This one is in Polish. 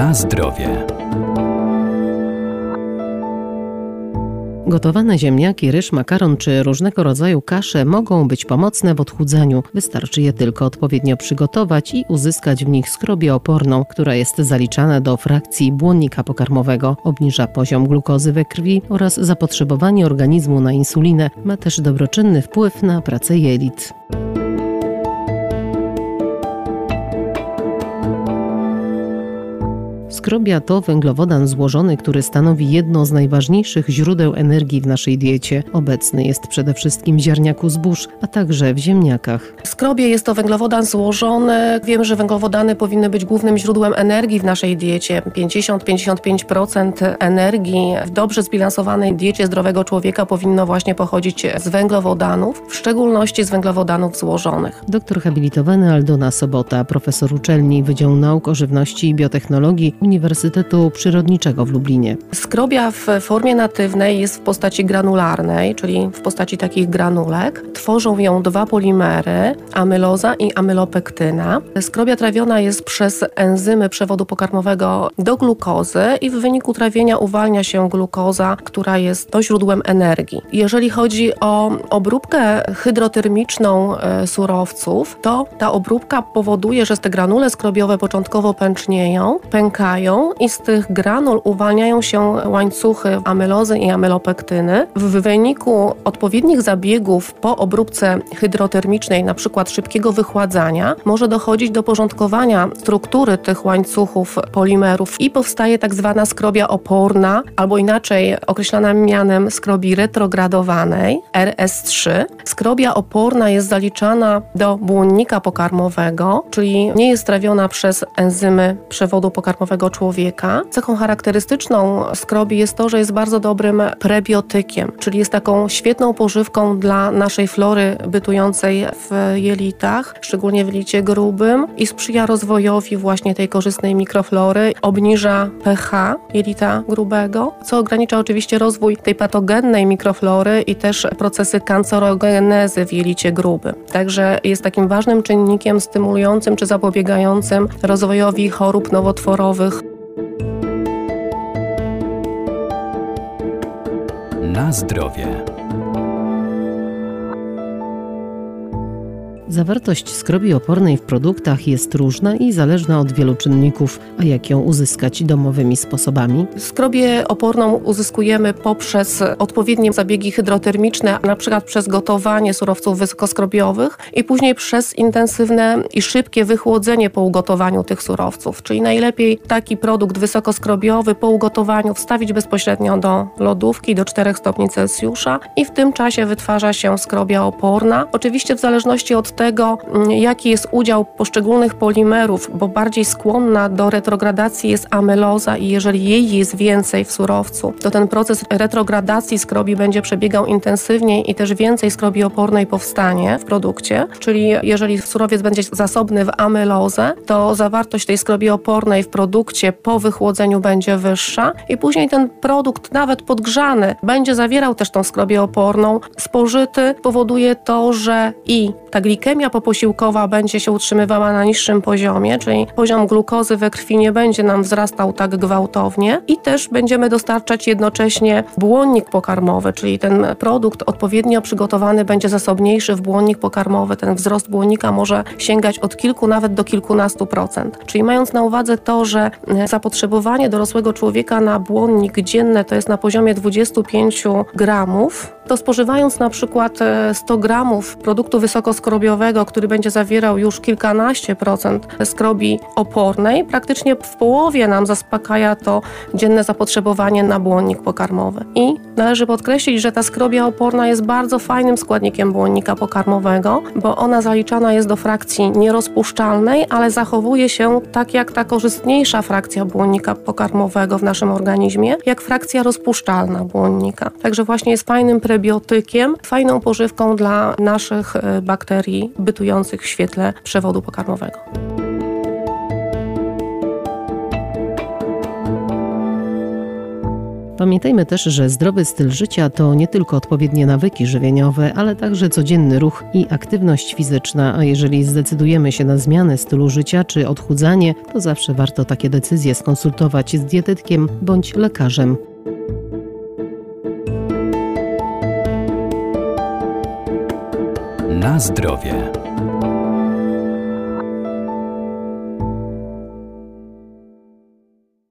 Na zdrowie. Gotowane ziemniaki, ryż, makaron czy różnego rodzaju kasze mogą być pomocne w odchudzaniu. Wystarczy je tylko odpowiednio przygotować i uzyskać w nich skrobię oporną, która jest zaliczana do frakcji błonnika pokarmowego. Obniża poziom glukozy we krwi oraz zapotrzebowanie organizmu na insulinę. Ma też dobroczynny wpływ na pracę jelit. Skrobia to węglowodan złożony, który stanowi jedno z najważniejszych źródeł energii w naszej diecie. Obecny jest przede wszystkim w ziarniaku zbóż, a także w ziemniakach. Skrobie jest to węglowodan złożony. Wiemy, że węglowodany powinny być głównym źródłem energii w naszej diecie. 50-55% energii w dobrze zbilansowanej diecie zdrowego człowieka powinno właśnie pochodzić z węglowodanów, w szczególności z węglowodanów złożonych. Doktor habilitowany Aldona Sobota, profesor uczelni Wydziału Nauk o Żywności i Biotechnologii Uniwersytetu Przyrodniczego w Lublinie. Skrobia w formie natywnej jest w postaci granularnej, czyli w postaci takich granulek. Tworzą ją dwa polimery, amyloza i amylopektyna. Skrobia trawiona jest przez enzymy przewodu pokarmowego do glukozy i w wyniku trawienia uwalnia się glukoza, która jest to źródłem energii. Jeżeli chodzi o obróbkę hydrotermiczną e, surowców, to ta obróbka powoduje, że te granule skrobiowe początkowo pęcznieją, pękają, i z tych granul uwalniają się łańcuchy amylozy i amylopektyny. W wyniku odpowiednich zabiegów po obróbce hydrotermicznej, na przykład szybkiego wychładzania, może dochodzić do porządkowania struktury tych łańcuchów polimerów i powstaje tak zwana skrobia oporna, albo inaczej określana mianem skrobi retrogradowanej, RS3. Skrobia oporna jest zaliczana do błonnika pokarmowego, czyli nie jest trawiona przez enzymy przewodu pokarmowego człowieka. Cechą charakterystyczną skrobi jest to, że jest bardzo dobrym prebiotykiem, czyli jest taką świetną pożywką dla naszej flory bytującej w jelitach, szczególnie w jelicie grubym i sprzyja rozwojowi właśnie tej korzystnej mikroflory, obniża pH jelita grubego, co ogranicza oczywiście rozwój tej patogennej mikroflory i też procesy kancerogenezy w jelicie grubym. Także jest takim ważnym czynnikiem stymulującym czy zapobiegającym rozwojowi chorób nowotworowych Na zdrowie. Zawartość skrobi opornej w produktach jest różna i zależna od wielu czynników, a jak ją uzyskać domowymi sposobami? Skrobię oporną uzyskujemy poprzez odpowiednie zabiegi hydrotermiczne, na przykład przez gotowanie surowców wysokoskrobiowych i później przez intensywne i szybkie wychłodzenie po ugotowaniu tych surowców. Czyli najlepiej taki produkt wysokoskrobiowy po ugotowaniu wstawić bezpośrednio do lodówki do 4 stopni Celsjusza i w tym czasie wytwarza się skrobia oporna. Oczywiście w zależności od tego, mm, jaki jest udział poszczególnych polimerów, bo bardziej skłonna do retrogradacji jest amyloza i jeżeli jej jest więcej w surowcu, to ten proces retrogradacji skrobi będzie przebiegał intensywniej i też więcej skrobi opornej powstanie w produkcie. Czyli jeżeli surowiec będzie zasobny w amylozę, to zawartość tej skrobi opornej w produkcie po wychłodzeniu będzie wyższa i później ten produkt nawet podgrzany będzie zawierał też tą skrobię oporną. Spożyty powoduje to, że i ta glikemia glikemia poposiłkowa będzie się utrzymywała na niższym poziomie, czyli poziom glukozy we krwi nie będzie nam wzrastał tak gwałtownie i też będziemy dostarczać jednocześnie błonnik pokarmowy, czyli ten produkt odpowiednio przygotowany będzie zasobniejszy w błonnik pokarmowy. Ten wzrost błonnika może sięgać od kilku nawet do kilkunastu procent. Czyli mając na uwadze to, że zapotrzebowanie dorosłego człowieka na błonnik dzienne to jest na poziomie 25 gramów, to spożywając na przykład 100 gramów produktu wysokoskrobionego który będzie zawierał już kilkanaście procent skrobi opornej, praktycznie w połowie nam zaspokaja to dzienne zapotrzebowanie na błonnik pokarmowy. I należy podkreślić, że ta skrobia oporna jest bardzo fajnym składnikiem błonnika pokarmowego, bo ona zaliczana jest do frakcji nierozpuszczalnej, ale zachowuje się tak jak ta korzystniejsza frakcja błonnika pokarmowego w naszym organizmie, jak frakcja rozpuszczalna błonnika. Także właśnie jest fajnym prebiotykiem, fajną pożywką dla naszych e, bakterii bytujących w świetle przewodu pokarmowego. Pamiętajmy też, że zdrowy styl życia to nie tylko odpowiednie nawyki żywieniowe, ale także codzienny ruch i aktywność fizyczna, a jeżeli zdecydujemy się na zmianę stylu życia czy odchudzanie, to zawsze warto takie decyzje skonsultować z dietetkiem bądź lekarzem. Na zdrowie.